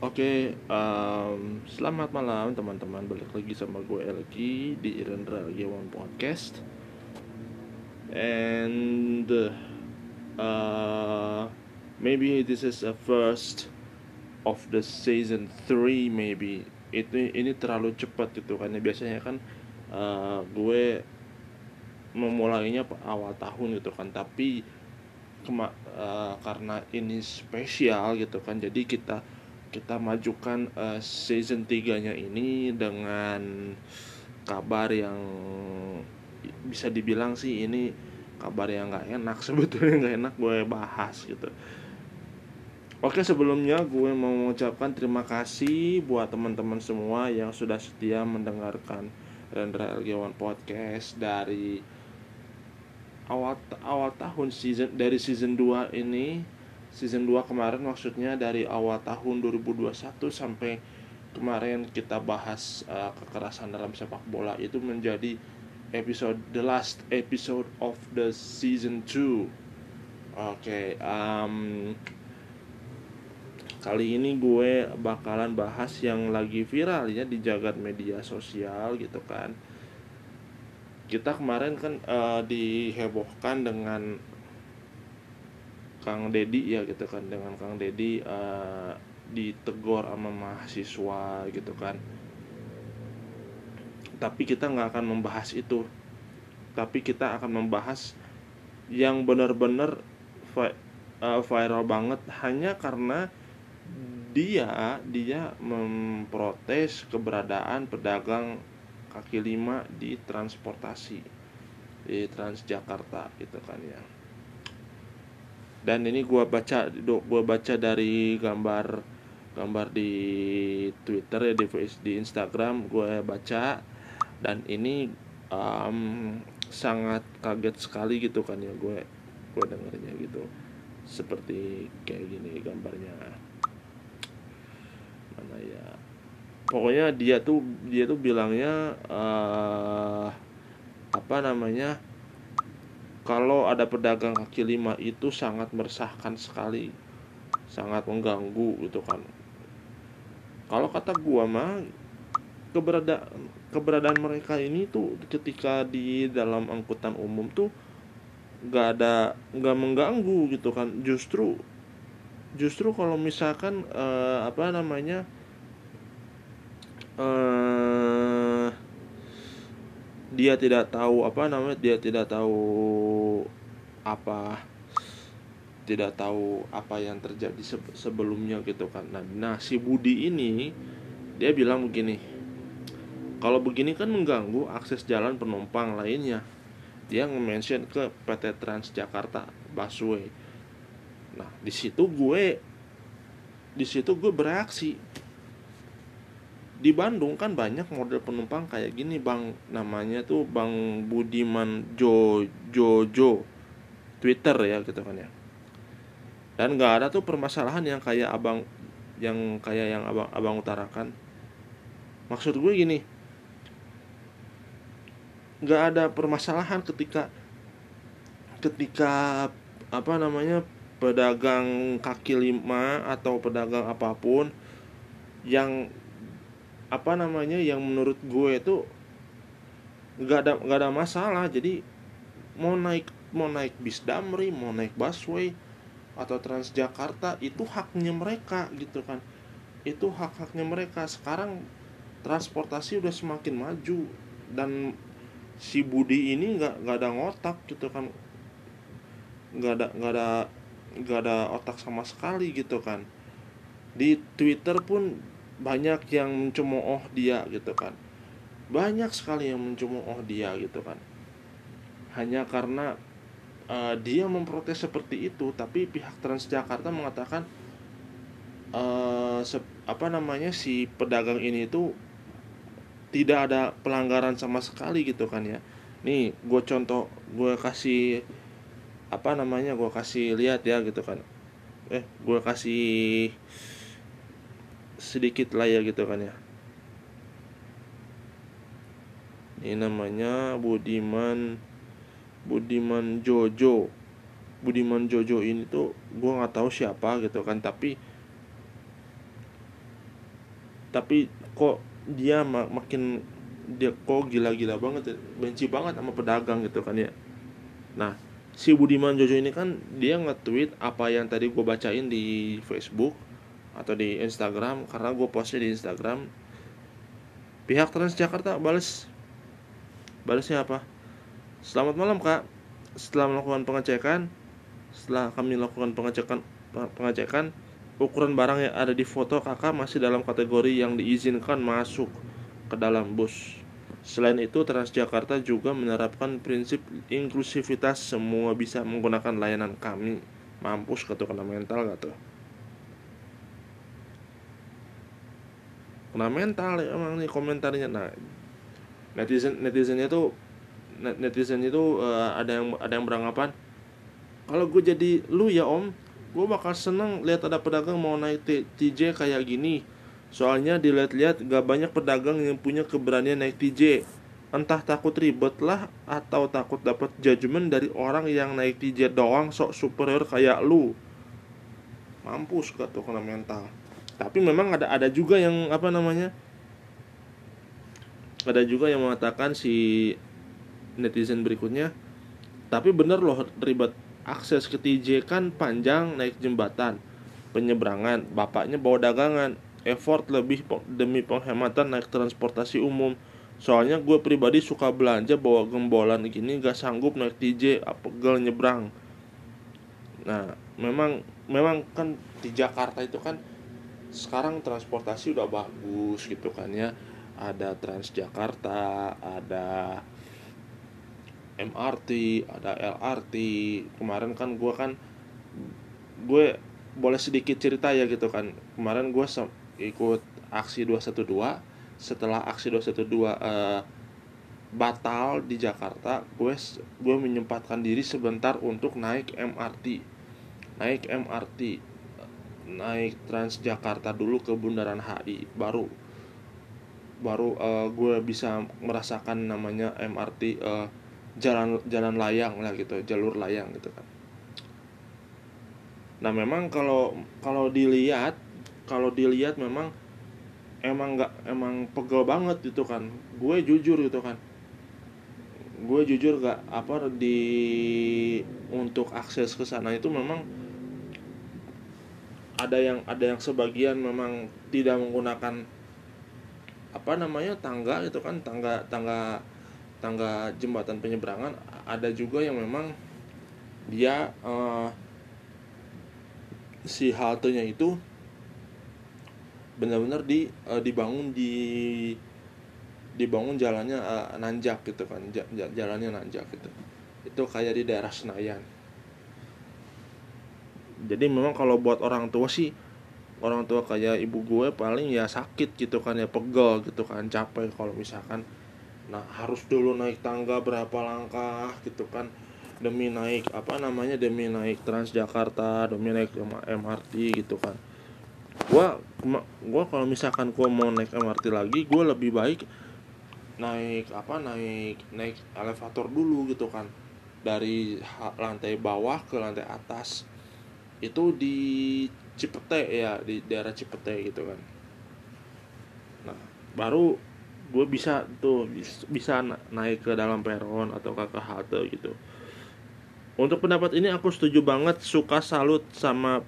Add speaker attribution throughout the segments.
Speaker 1: Oke, um, selamat malam teman-teman. Balik lagi sama gue lagi di Irendra One Podcast. And uh, maybe this is a first of the season 3 maybe. Itu ini terlalu cepat gitu kan. Biasanya kan uh, gue memulainya awal tahun gitu kan, tapi uh, karena ini spesial gitu kan. Jadi kita kita majukan uh, season 3 nya ini dengan kabar yang bisa dibilang sih ini kabar yang nggak enak sebetulnya nggak enak gue bahas gitu. Oke sebelumnya gue mau mengucapkan terima kasih buat teman-teman semua yang sudah setia mendengarkan Rendra LG1 Podcast dari awal awal tahun season dari season 2 ini season 2 kemarin maksudnya dari awal tahun 2021 sampai kemarin kita bahas uh, kekerasan dalam sepak bola itu menjadi episode the last episode of the season 2. Oke, okay, um, kali ini gue bakalan bahas yang lagi viral ya di jagat media sosial gitu kan. Kita kemarin kan uh, dihebohkan dengan Kang Dedi ya gitu kan. Dengan Kang Dedi uh, ditegor sama mahasiswa gitu kan. Tapi kita nggak akan membahas itu. Tapi kita akan membahas yang benar-benar vi uh, viral banget hanya karena dia dia memprotes keberadaan pedagang kaki lima di transportasi di Transjakarta gitu kan ya dan ini gua baca gua baca dari gambar gambar di Twitter ya di di Instagram gue baca. Dan ini um, sangat kaget sekali gitu kan ya gue gue dengarnya gitu. Seperti kayak gini gambarnya. Mana ya? Pokoknya dia tuh dia tuh bilangnya uh, apa namanya kalau ada pedagang kaki lima itu sangat meresahkan sekali. Sangat mengganggu gitu kan. Kalau kata gua mah keberadaan keberadaan mereka ini tuh ketika di dalam angkutan umum tuh nggak ada nggak mengganggu gitu kan. Justru justru kalau misalkan uh, apa namanya uh, dia tidak tahu apa namanya dia tidak tahu apa tidak tahu apa yang terjadi sebelumnya gitu kan. Nah, nah si Budi ini dia bilang begini kalau begini kan mengganggu akses jalan penumpang lainnya. Dia nge-mention ke PT Transjakarta Busway. Nah di situ gue di situ gue bereaksi di Bandung kan banyak model penumpang kayak gini bang. Namanya tuh bang Budiman Jo Jojo Twitter ya gitu kan ya. Dan nggak ada tuh permasalahan yang kayak abang yang kayak yang abang abang utarakan. Maksud gue gini nggak ada permasalahan ketika ketika apa namanya pedagang kaki lima atau pedagang apa pun yang apa namanya yang menurut gue itu nggak ada nggak ada masalah. Jadi mau naik mau naik bis damri mau naik busway atau Transjakarta itu haknya mereka gitu kan. Itu hak haknya mereka. Sekarang transportasi udah semakin maju dan si Budi ini nggak nggak ada ngotak gitu kan. Nggak ada nggak ada nggak ada otak sama sekali gitu kan. Di Twitter pun banyak yang mencemooh dia gitu kan. Banyak sekali yang mencemooh dia gitu kan. Hanya karena uh, dia memprotes seperti itu tapi pihak Transjakarta mengatakan uh, apa namanya si pedagang ini itu tidak ada pelanggaran sama sekali gitu kan ya. Nih gue contoh gue kasih apa namanya gue kasih lihat ya gitu kan. Eh gue kasih sedikit lah ya gitu kan ya. Ini namanya Budiman Budiman Jojo. Budiman Jojo ini tuh gue nggak tahu siapa gitu kan tapi tapi kok dia mak makin dia kok gila-gila banget benci banget sama pedagang gitu kan ya. Nah si Budiman Jojo ini kan dia nge-tweet apa yang tadi gue bacain di Facebook atau di Instagram karena gue postnya di Instagram pihak Transjakarta balas balasnya apa selamat malam kak setelah melakukan pengecekan setelah kami lakukan pengecekan pengecekan ukuran barang yang ada di foto kakak masih dalam kategori yang diizinkan masuk ke dalam bus. Selain itu, Transjakarta juga menerapkan prinsip inklusivitas semua bisa menggunakan layanan kami. Mampus kata kena mental gak tuh? Kena mental ya emang nih komentarnya. Nah, netizen netizennya tuh netizen itu uh, ada yang ada yang beranggapan kalau gue jadi lu ya om gue bakal seneng lihat ada pedagang mau naik TJ kayak gini. Soalnya dilihat-lihat gak banyak pedagang yang punya keberanian naik TJ entah takut ribet lah atau takut dapat judgement dari orang yang naik TJ doang sok superior kayak lu. Mampus gak tuh kena mental tapi memang ada ada juga yang apa namanya ada juga yang mengatakan si netizen berikutnya tapi bener loh ribet. Akses ke TJ kan panjang naik jembatan penyeberangan bapaknya bawa dagangan effort lebih demi penghematan naik transportasi umum. Soalnya gue pribadi suka belanja bawa gembolan gini gak sanggup naik TJ apegel nyebrang. Nah memang memang kan di Jakarta itu kan sekarang transportasi udah bagus gitu kan ya. Ada Transjakarta ada MRT ada LRT kemarin kan gue kan gue boleh sedikit cerita ya gitu kan. Kemarin gue ikut aksi 212 setelah aksi 212 uh, batal di Jakarta gue gue menyempatkan diri sebentar untuk naik MRT naik MRT naik Transjakarta dulu ke Bundaran HI baru. Baru uh, gue bisa merasakan namanya MRT uh, jalan jalan layang lah gitu jalur layang gitu kan. Nah memang kalau kalau dilihat kalau dilihat memang emang nggak emang pegel banget gitu kan. Gue jujur gitu kan. Gue jujur gak apa di untuk akses ke sana itu memang ada yang ada yang sebagian memang tidak menggunakan apa namanya tangga itu kan tangga tangga tangga jembatan penyeberangan. Ada juga yang memang dia uh, si haltenya itu benar-benar di uh, dibangun di dibangun jalannya uh, nanjak gitu kan jalannya nanjak gitu. Itu kayak di daerah Senayan jadi memang kalau buat orang tua sih orang tua kayak ibu gue paling ya sakit gitu kan ya pegel gitu kan capek kalau misalkan nah harus dulu naik tangga berapa langkah gitu kan demi naik apa namanya demi naik Transjakarta demi naik MRT gitu kan. Gua gua kalau misalkan gua mau naik MRT lagi gua lebih baik naik apa naik naik elevator dulu gitu kan. Dari lantai bawah ke lantai atas itu di Cipete ya di daerah Cipete gitu kan. Nah baru gue bisa tuh bisa naik ke dalam peron atau ke halte gitu. Untuk pendapat ini aku setuju banget suka salut sama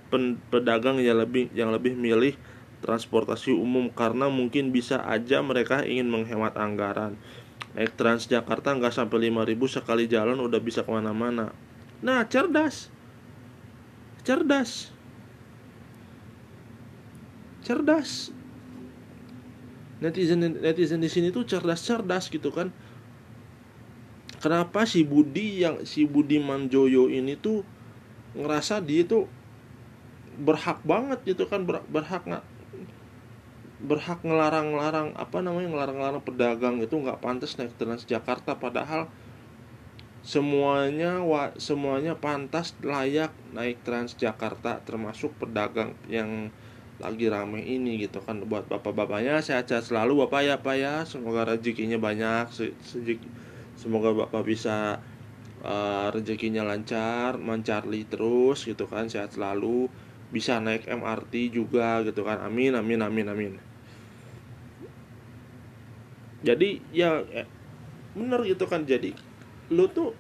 Speaker 1: pedagang yang lebih yang lebih milih transportasi umum karena mungkin bisa aja mereka ingin menghemat anggaran. Naik Transjakarta nggak sampai 5000 sekali jalan udah bisa ke mana-mana. Nah cerdas cerdas. Cerdas. Netizen netizen di sini tuh cerdas-cerdas gitu kan. Kenapa si Budi yang si Budi Manjoyo ini tuh ngerasa dia tuh berhak banget gitu kan ber, berhak nggak berhak ngelarang-larang apa namanya ngelarang-larang pedagang itu nggak pantas naik Transjakarta padahal semuanya wa, semuanya pantas layak naik Transjakarta termasuk pedagang yang lagi rame ini gitu kan. Buat bapak-bapaknya sehat-sehat selalu bapak ya pak ya. Semoga rezekinya banyak se semoga bapak bisa uh, rezekinya lancar mencarli terus gitu kan sehat selalu. Bisa naik MRT juga gitu kan. Amin amin amin amin. Jadi ya eh, bener gitu kan. Jadi lu tuh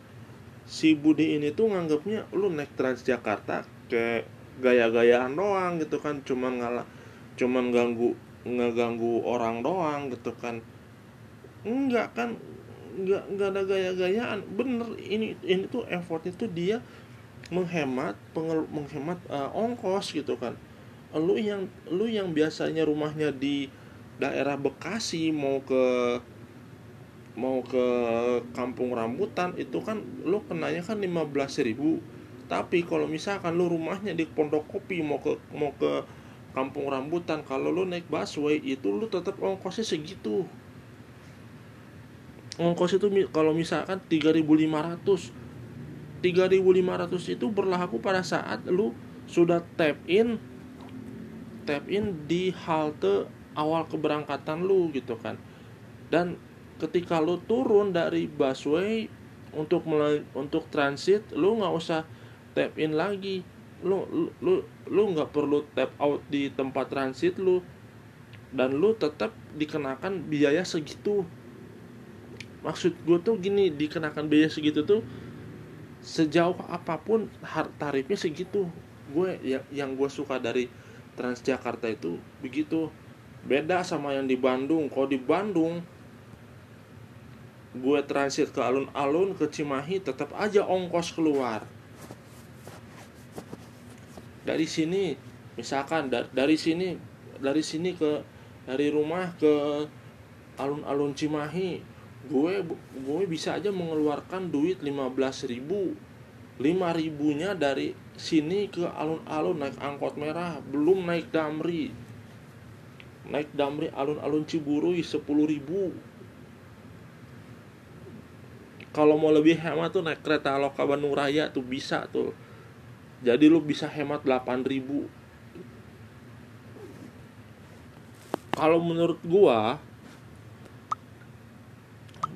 Speaker 1: si Budi ini tuh nganggapnya lu naik Transjakarta kayak gaya-gayaan doang gitu kan cuman ngalah cuman ganggu ngeganggu orang doang gitu kan. Enggak kan enggak enggak ada gaya-gayaan. Bener ini ini tuh effortnya tuh dia menghemat pengel, menghemat uh, ongkos gitu kan. Lu yang lu yang biasanya rumahnya di daerah Bekasi mau ke mau ke kampung rambutan itu kan lu kenanya kan 15 ribu. Tapi kalau misalkan lu rumahnya di Pondok Kopi mau ke mau ke kampung rambutan kalau lu naik busway itu lu tetap ongkosnya segitu. Ongkos itu kalau misalkan 3500 3500 itu berlaku pada saat lu sudah tap in tap in di halte awal keberangkatan lu gitu kan. Dan ketika lu turun dari busway untuk untuk transit lu nggak usah tap in lagi. Lu lu lu nggak perlu tap out di tempat transit lu. Dan lu tetap dikenakan biaya segitu. Maksud gue tuh gini dikenakan biaya segitu tuh sejauh apa pun tarifnya segitu. Gue yang yang gue suka dari Transjakarta itu begitu. Beda sama yang di Bandung. Kalau di Bandung gue transit ke alun-alun ke Cimahi tetap aja ongkos keluar. Dari sini misalkan da dari sini dari sini ke dari rumah ke alun-alun Cimahi gue gue bisa aja mengeluarkan duit 15 ribu. 5 ribunya dari sini ke alun-alun naik angkot merah belum naik damri. Naik damri alun-alun Ciburui 10 ribu kalau mau lebih hemat tuh naik kereta lokal Bandung Raya tuh bisa tuh. Jadi lu bisa hemat 8000 kalau menurut gua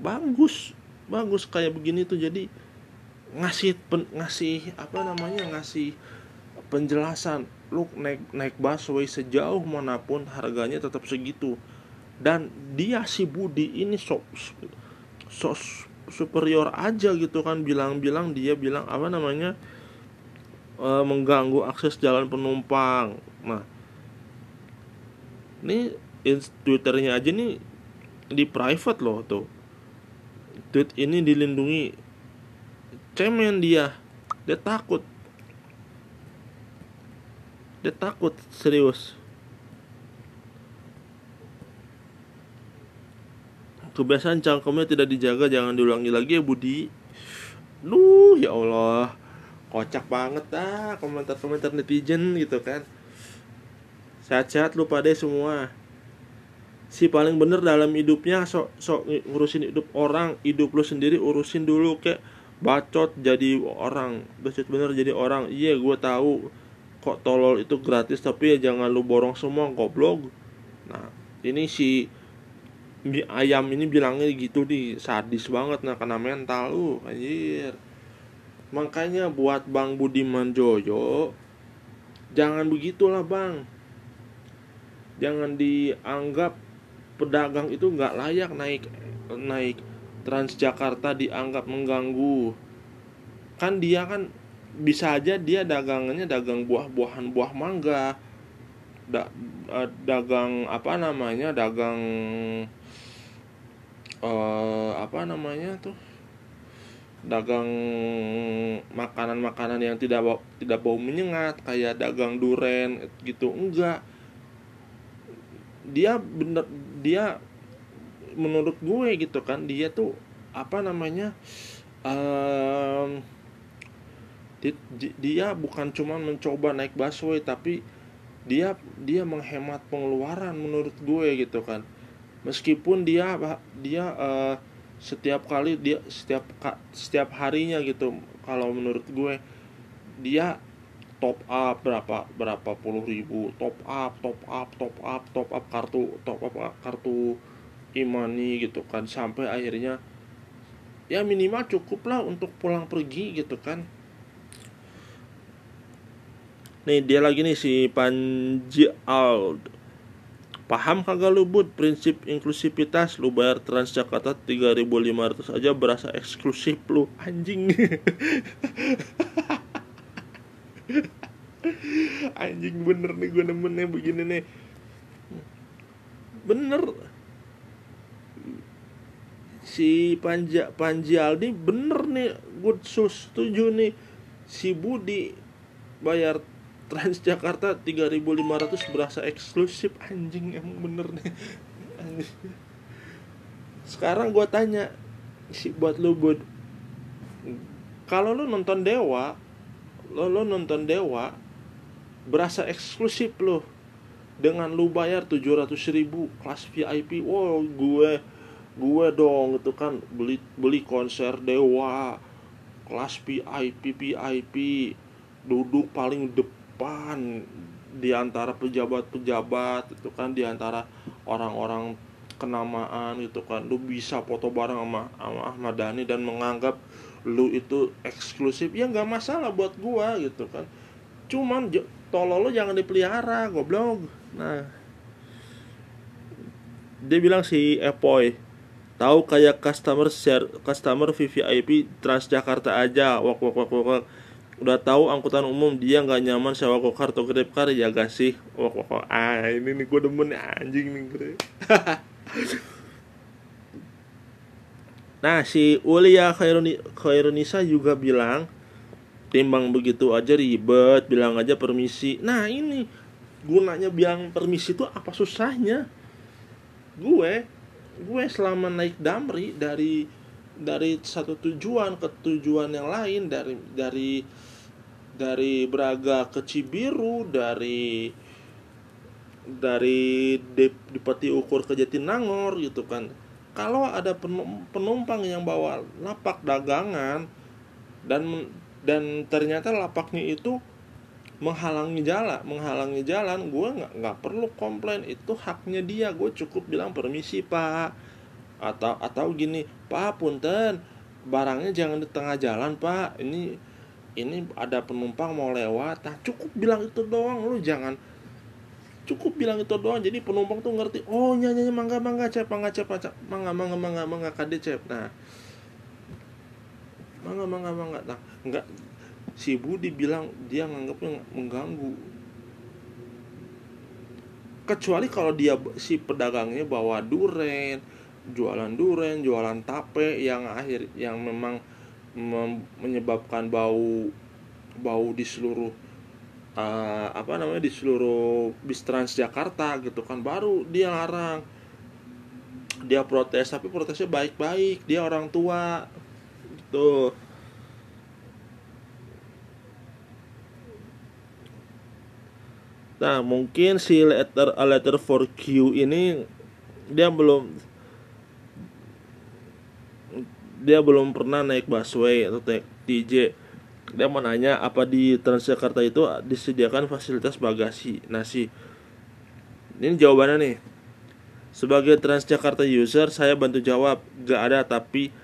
Speaker 1: bagus. Bagus kayak begini tuh. Jadi ngasih pen, ngasih apa namanya ngasih penjelasan. Lu naik naik busway sejauh mana pun harganya tetap segitu. Dan dia si Budi ini sok sok superior aja gitu kan bilang-bilang dia bilang apa namanya e, mengganggu akses jalan penumpang. Nah ini twitternya aja nih di private loh tuh. Tweet ini dilindungi cemen dia. Dia takut. Dia takut serius kebiasaan cangkemnya tidak dijaga jangan diulangi lagi ya Budi. Duh ya Allah. Kocak banget ah komentar-komentar netizen gitu kan. Sehat-sehat lupa deh semua. Si paling bener dalam hidupnya sok sok ngurusin hidup orang hidup lu sendiri urusin dulu kayak bacot jadi orang bacot bener jadi orang. Iya gue tahu kok tolol itu gratis tapi ya jangan lu borong semua goblok. Nah ini si ayam ini bilangnya gitu di sadis banget nah kena mental lu uh, anjir. Makanya buat Bang Budiman Joyo jangan begitulah Bang. Jangan dianggap pedagang itu nggak layak naik naik Transjakarta dianggap mengganggu. Kan dia kan bisa aja dia dagangannya dagang buah-buahan buah mangga da, uh, dagang apa namanya dagang uh, apa namanya tuh? Dagang makanan-makanan yang tidak bau, tidak bau menyengat kayak dagang duren gitu enggak. Dia bener dia menurut gue gitu kan dia tuh apa namanya um, dia bukan cuma mencoba naik busway tapi dia dia menghemat pengeluaran menurut gue gitu kan meskipun dia dia uh, setiap kali dia setiap setiap harinya gitu kalau menurut gue dia top up berapa berapa puluh ribu. Top up top up top up top up kartu top up kartu imani gitu kan. Sampai akhirnya ya minimal cukup lah untuk pulang pergi gitu kan. Nih dia lagi nih si Panji Ald Paham kagak lu bud? Prinsip inklusivitas lu bayar Transjakarta 3500 aja berasa eksklusif lu. Anjing. Anjing bener nih gue nemennya begini nih. Bener. Si Panja Panji Aldi bener nih gue setuju nih. Si Budi bayar Transjakarta 3500 berasa eksklusif anjing emang bener nih. Sekarang gue tanya si buat lu bud kalau lu nonton Dewa lo lo nonton Dewa berasa eksklusif lo dengan lu bayar 700 ribu kelas VIP wow gue gue dong itu kan beli beli konser dewa kelas VIP VIP duduk paling depan di antara pejabat-pejabat itu kan di antara orang-orang kenamaan gitu kan lu bisa foto bareng sama, sama Ahmad Dhani dan menganggap lu itu eksklusif ya nggak masalah buat gua gitu kan. Cuman tolol lo jangan dipelihara goblok. Nah dia bilang si Epoy tahu kayak customer share customer VVIP Transjakarta aja. Wak wak wak wak, udah tahu angkutan umum dia nggak nyaman sewa gokar atau grab car ya gak sih? Wak wak wak ah ini nih gue demen anjing nih gue nah si Ulia Khairuni, Khairunisa juga bilang timbang begitu aja ribet bilang aja permisi. Nah ini gunanya bilang permisi itu apa susahnya? Gue gue selama naik damri dari dari satu tujuan ke tujuan yang lain dari dari dari Braga ke Cibiru dari dari Dipati Ukur ke Jatinangor gitu kan. Kalau ada penumpang yang bawa lapak dagangan dan dan ternyata lapaknya itu menghalangi jalan menghalangi jalan gue nggak nggak perlu komplain. Itu haknya dia. Gue cukup bilang permisi pak atau atau gini pak punten barangnya jangan di tengah jalan pak. Ini ini ada penumpang mau lewat. Nah cukup bilang itu doang lu jangan. Cukup bilang itu doang jadi penumpang tuh ngerti oh nyanyi mangga mangga cep mangga cep mangga mangga mangga mangga kade cep. Nah mangga mangga mangga. Nah nggak si Budi bilang dia nganggapnya mengganggu. Kecuali kalau dia si pedagangnya bawa duren jualan duren jualan tape yang akhir yang memang menyebabkan bau bau di seluruh uh, apa namanya di seluruh bis Transjakarta gitu kan. Baru dia larang. Dia protes tapi protesnya baik-baik. Dia orang tua gitu. Nah mungkin si letter letter for Q ini dia belum dia belum pernah naik busway atau naik TJ dia mau nanya apa di Transjakarta itu disediakan fasilitas bagasi nasi? Ini jawabannya nih. Sebagai Transjakarta user saya bantu jawab. Gak ada tapi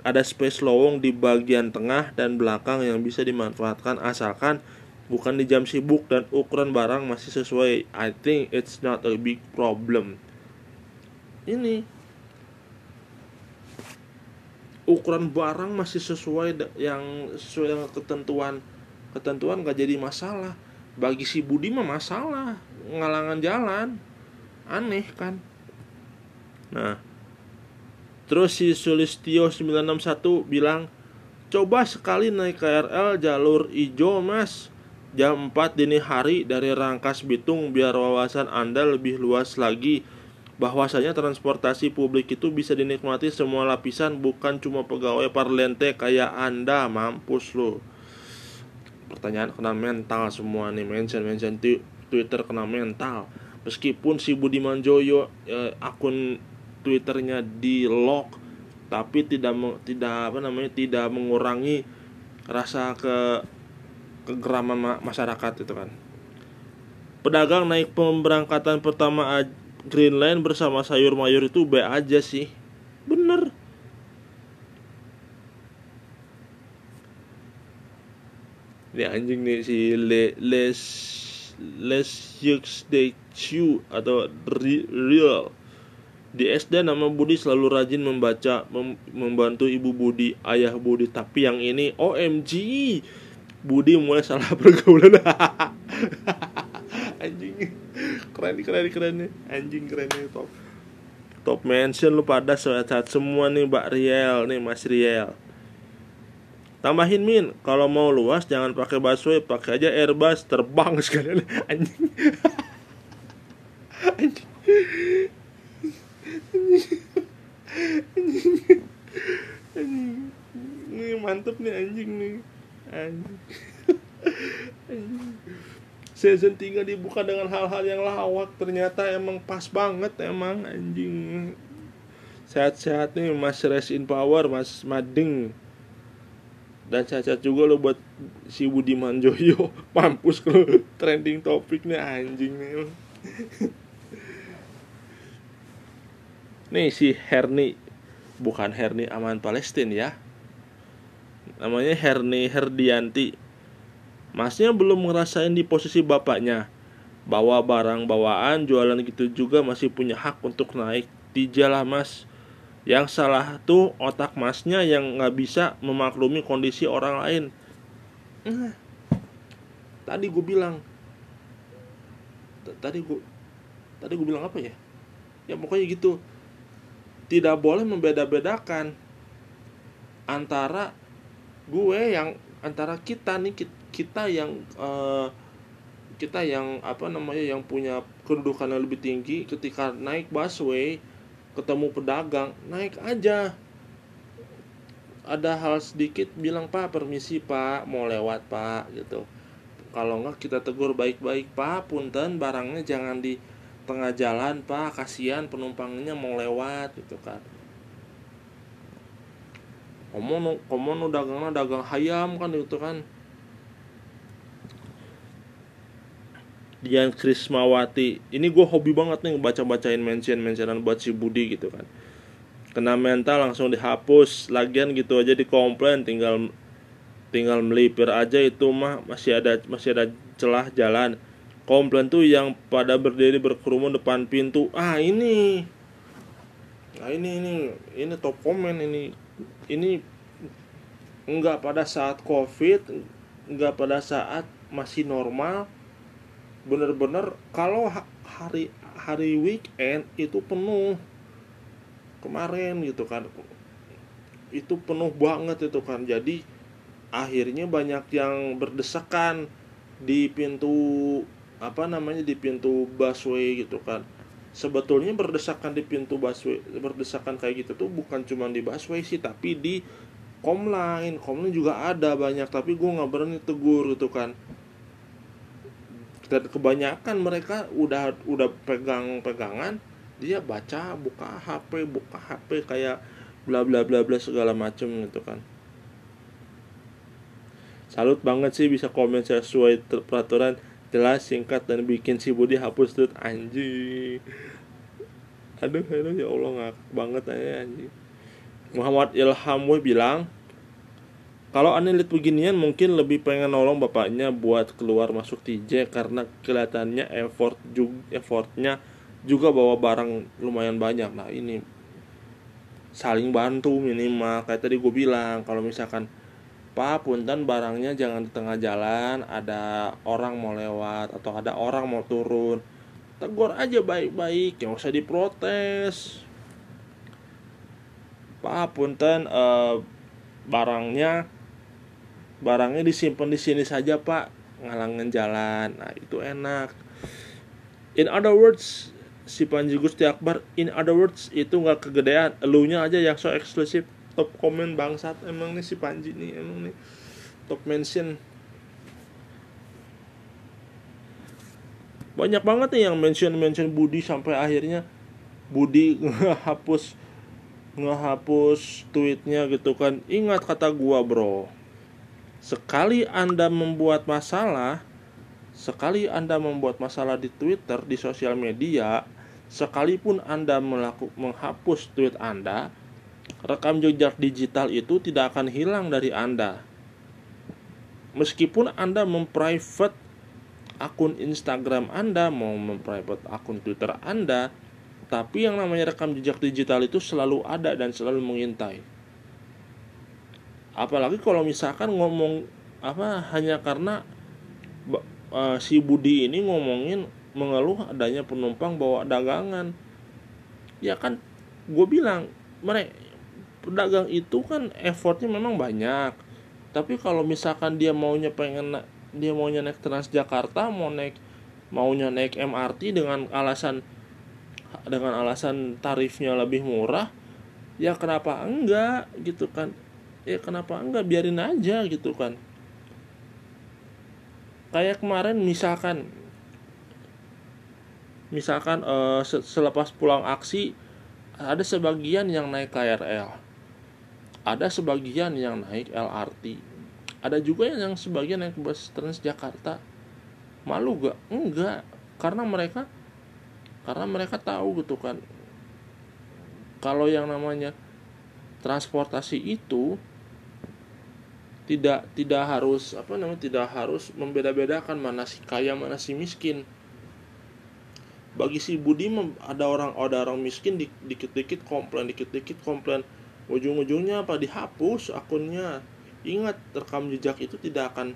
Speaker 1: ada space lowong di bagian tengah dan belakang yang bisa dimanfaatkan asalkan bukan di jam sibuk dan ukuran barang masih sesuai. I think it's not a big problem. Ini ukuran barang masih sesuai yang sesuai dengan ketentuan ketentuan gak jadi masalah. Bagi si Budi mah masalah ngalangan jalan. Aneh kan? Nah terus si Sulistio 961 bilang coba sekali naik KRL jalur ijo mas. Jam 4 dini hari dari Rangkas Bitung biar wawasan Anda lebih luas lagi bahwasanya transportasi publik itu bisa dinikmati semua lapisan bukan cuma pegawai parlente kayak Anda mampus lo pertanyaan kena mental semua nih mention mention Twitter kena mental. Meskipun si Budiman Joyo eh, akun Twitternya di lock tapi tidak tidak apa namanya tidak mengurangi rasa ke kegeraman masyarakat itu kan. Pedagang naik pemberangkatan pertama Green bersama sayur mayur itu be aja sih. Bener. Ini anjing nih si le les les yux de Chu atau Real di SD nama Budi selalu rajin membaca mem membantu ibu Budi ayah Budi. Tapi yang ini OMG Budi mulai salah pergaulan anjing. Keren keren keren anjing keren nih top. Top mention lu pada saat, semua nih Mbak Riel nih Mas Riel. Tambahin min. Kalau mau luas jangan pakai busway pakai aja airbus terbang sekalian. Anjing. Anjing. Anjing. Anjing. Ini mantep nih anjing nih. Anjing season 3 dibuka dengan hal-hal yang lawak. Ternyata emang pas banget emang anjing. Sehat-sehat nih mas rest in power mas mading. Dan cacat juga lo buat si Budiman Joyo. Mampus kalau trending topik nih anjing nih. Nih si Herni. Bukan Herni Aman Palestina ya. Namanya Herni Herdianti masnya belum ngerasain di posisi bapaknya. Bawa barang bawaan jualan gitu juga masih punya hak untuk naik di jalan mas. Yang salah tuh otak masnya yang nggak bisa memaklumi kondisi orang lain. Nah, tadi gue bilang tadi gue tadi gue bilang apa ya? Ya pokoknya gitu. Tidak boleh membeda-bedakan antara gue yang antara kita nih kita yang uh, kita yang apa namanya yang punya kedudukan yang lebih tinggi ketika naik busway ketemu pedagang naik aja. Ada hal sedikit bilang pak permisi pak mau lewat pak gitu. Kalau enggak kita tegur baik-baik pak punten barangnya jangan di tengah jalan pak kasihan penumpangnya mau lewat gitu kan. Komono komono dagangnya dagang hayam kan gitu kan Dian Krismawati. Ini gue hobi banget nih baca bacain mention mentionan buat si Budi gitu kan. Kena mental langsung dihapus lagian gitu aja dikomplain tinggal tinggal melipir aja itu mah masih ada masih ada celah jalan. Komplain tuh yang pada berdiri berkerumun depan pintu. Ah ini. Nah ini ini ini top komen ini. Ini enggak pada saat covid enggak pada saat masih normal bener-bener kalau hari hari weekend itu penuh. Kemarin gitu kan. Itu penuh banget itu kan. Jadi akhirnya banyak yang berdesakan di pintu apa namanya di pintu busway gitu kan. Sebetulnya berdesakan di pintu busway berdesakan kayak gitu tuh bukan cuma di busway sih tapi di komline komline juga ada banyak tapi gue nggak berani tegur gitu kan dan kebanyakan mereka udah udah pegang pegangan dia baca buka HP buka HP kayak bla bla bla bla segala macem gitu kan. Salut banget sih bisa komen sesuai peraturan jelas singkat dan bikin si Budi hapus tuh anjing. Aduh aduh ya Allah ngak banget aja anjing. Muhammad Ilham bilang kalau aneh lihat beginian mungkin lebih pengen nolong bapaknya buat keluar masuk TJ karena kelihatannya effort juga effortnya juga bawa barang lumayan banyak. Nah ini saling bantu minimal. Kayak tadi gue bilang kalau misalkan Pak punten barangnya jangan di tengah jalan ada orang mau lewat atau ada orang mau turun tegur aja baik-baik yang usah diprotes. Pak punten uh, barangnya barangnya disimpan di sini saja Pak. Ngalangin jalan. Nah itu enak. In other words si Panji Gusti Akbar in other words itu nggak kegedean. Elunya aja yang so eksklusif. Top komen bangsat. Emang nih si Panji nih emang nih. Top mention. Banyak banget nih yang mention mention Budi sampai akhirnya Budi ngehapus ngehapus tweetnya gitu kan. Ingat kata gua bro sekali anda membuat masalah sekali anda membuat masalah di Twitter di sosial media sekalipun anda melakukan menghapus tweet anda rekam jejak digital itu tidak akan hilang dari Anda. Meskipun Anda memprivate akun Instagram Anda, mau memprivate akun Twitter Anda, tapi yang namanya rekam jejak digital itu selalu ada dan selalu mengintai. Apalagi kalau misalkan ngomong apa hanya karena uh, si Budi ini ngomongin mengeluh adanya penumpang bawa dagangan. Ya kan gue bilang mereka pedagang itu kan effortnya memang banyak tapi kalau misalkan dia maunya pengen dia maunya naik Transjakarta mau naik maunya naik MRT dengan alasan dengan alasan tarifnya lebih murah ya kenapa enggak gitu kan ya kenapa enggak? Biarin aja gitu kan. Kayak kemarin misalkan misalkan uh, selepas pulang aksi ada sebagian yang naik KRL ada sebagian yang naik LRT ada juga yang sebagian naik bus Transjakarta. Malu gak? Enggak. Karena mereka karena mereka tahu gitu kan. Kalau yang namanya transportasi itu tidak tidak harus apa namanya tidak harus membeda-bedakan mana si kaya mana si miskin. Bagi si Budi ada orang ada orang miskin dikit-dikit komplain dikit-dikit komplain. Ujung-ujungnya apa? Dihapus akunnya. Ingat rekam jejak itu tidak akan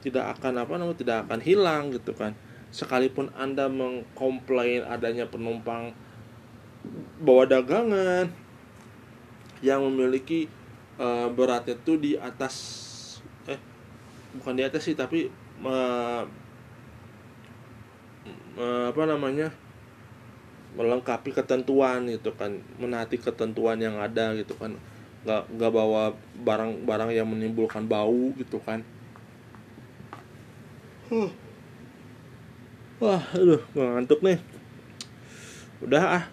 Speaker 1: tidak akan apa namanya tidak akan hilang gitu kan. Sekalipun anda mengkomplain adanya penumpang bawa dagangan yang memiliki uh, beratnya itu di atas eh bukan di atas sih tapi uh, uh, apa namanya melengkapi ketentuan gitu kan menaati ketentuan yang ada gitu kan. Nggak nggak bawa barang-barang yang menimbulkan bau gitu kan. Huh. wah aduh ngantuk nih. Udah ah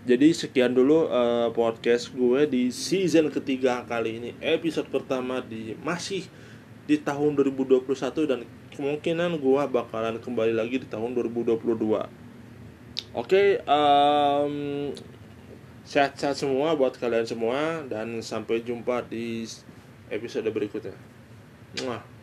Speaker 1: jadi sekian dulu uh, podcast gue di season ketiga kali ini episode pertama di masih di tahun 2021 dan kemungkinan gue bakalan kembali lagi di tahun 2022 Oke, okay, um, sehat-sehat semua buat kalian semua dan sampai jumpa di episode berikutnya. Mwah.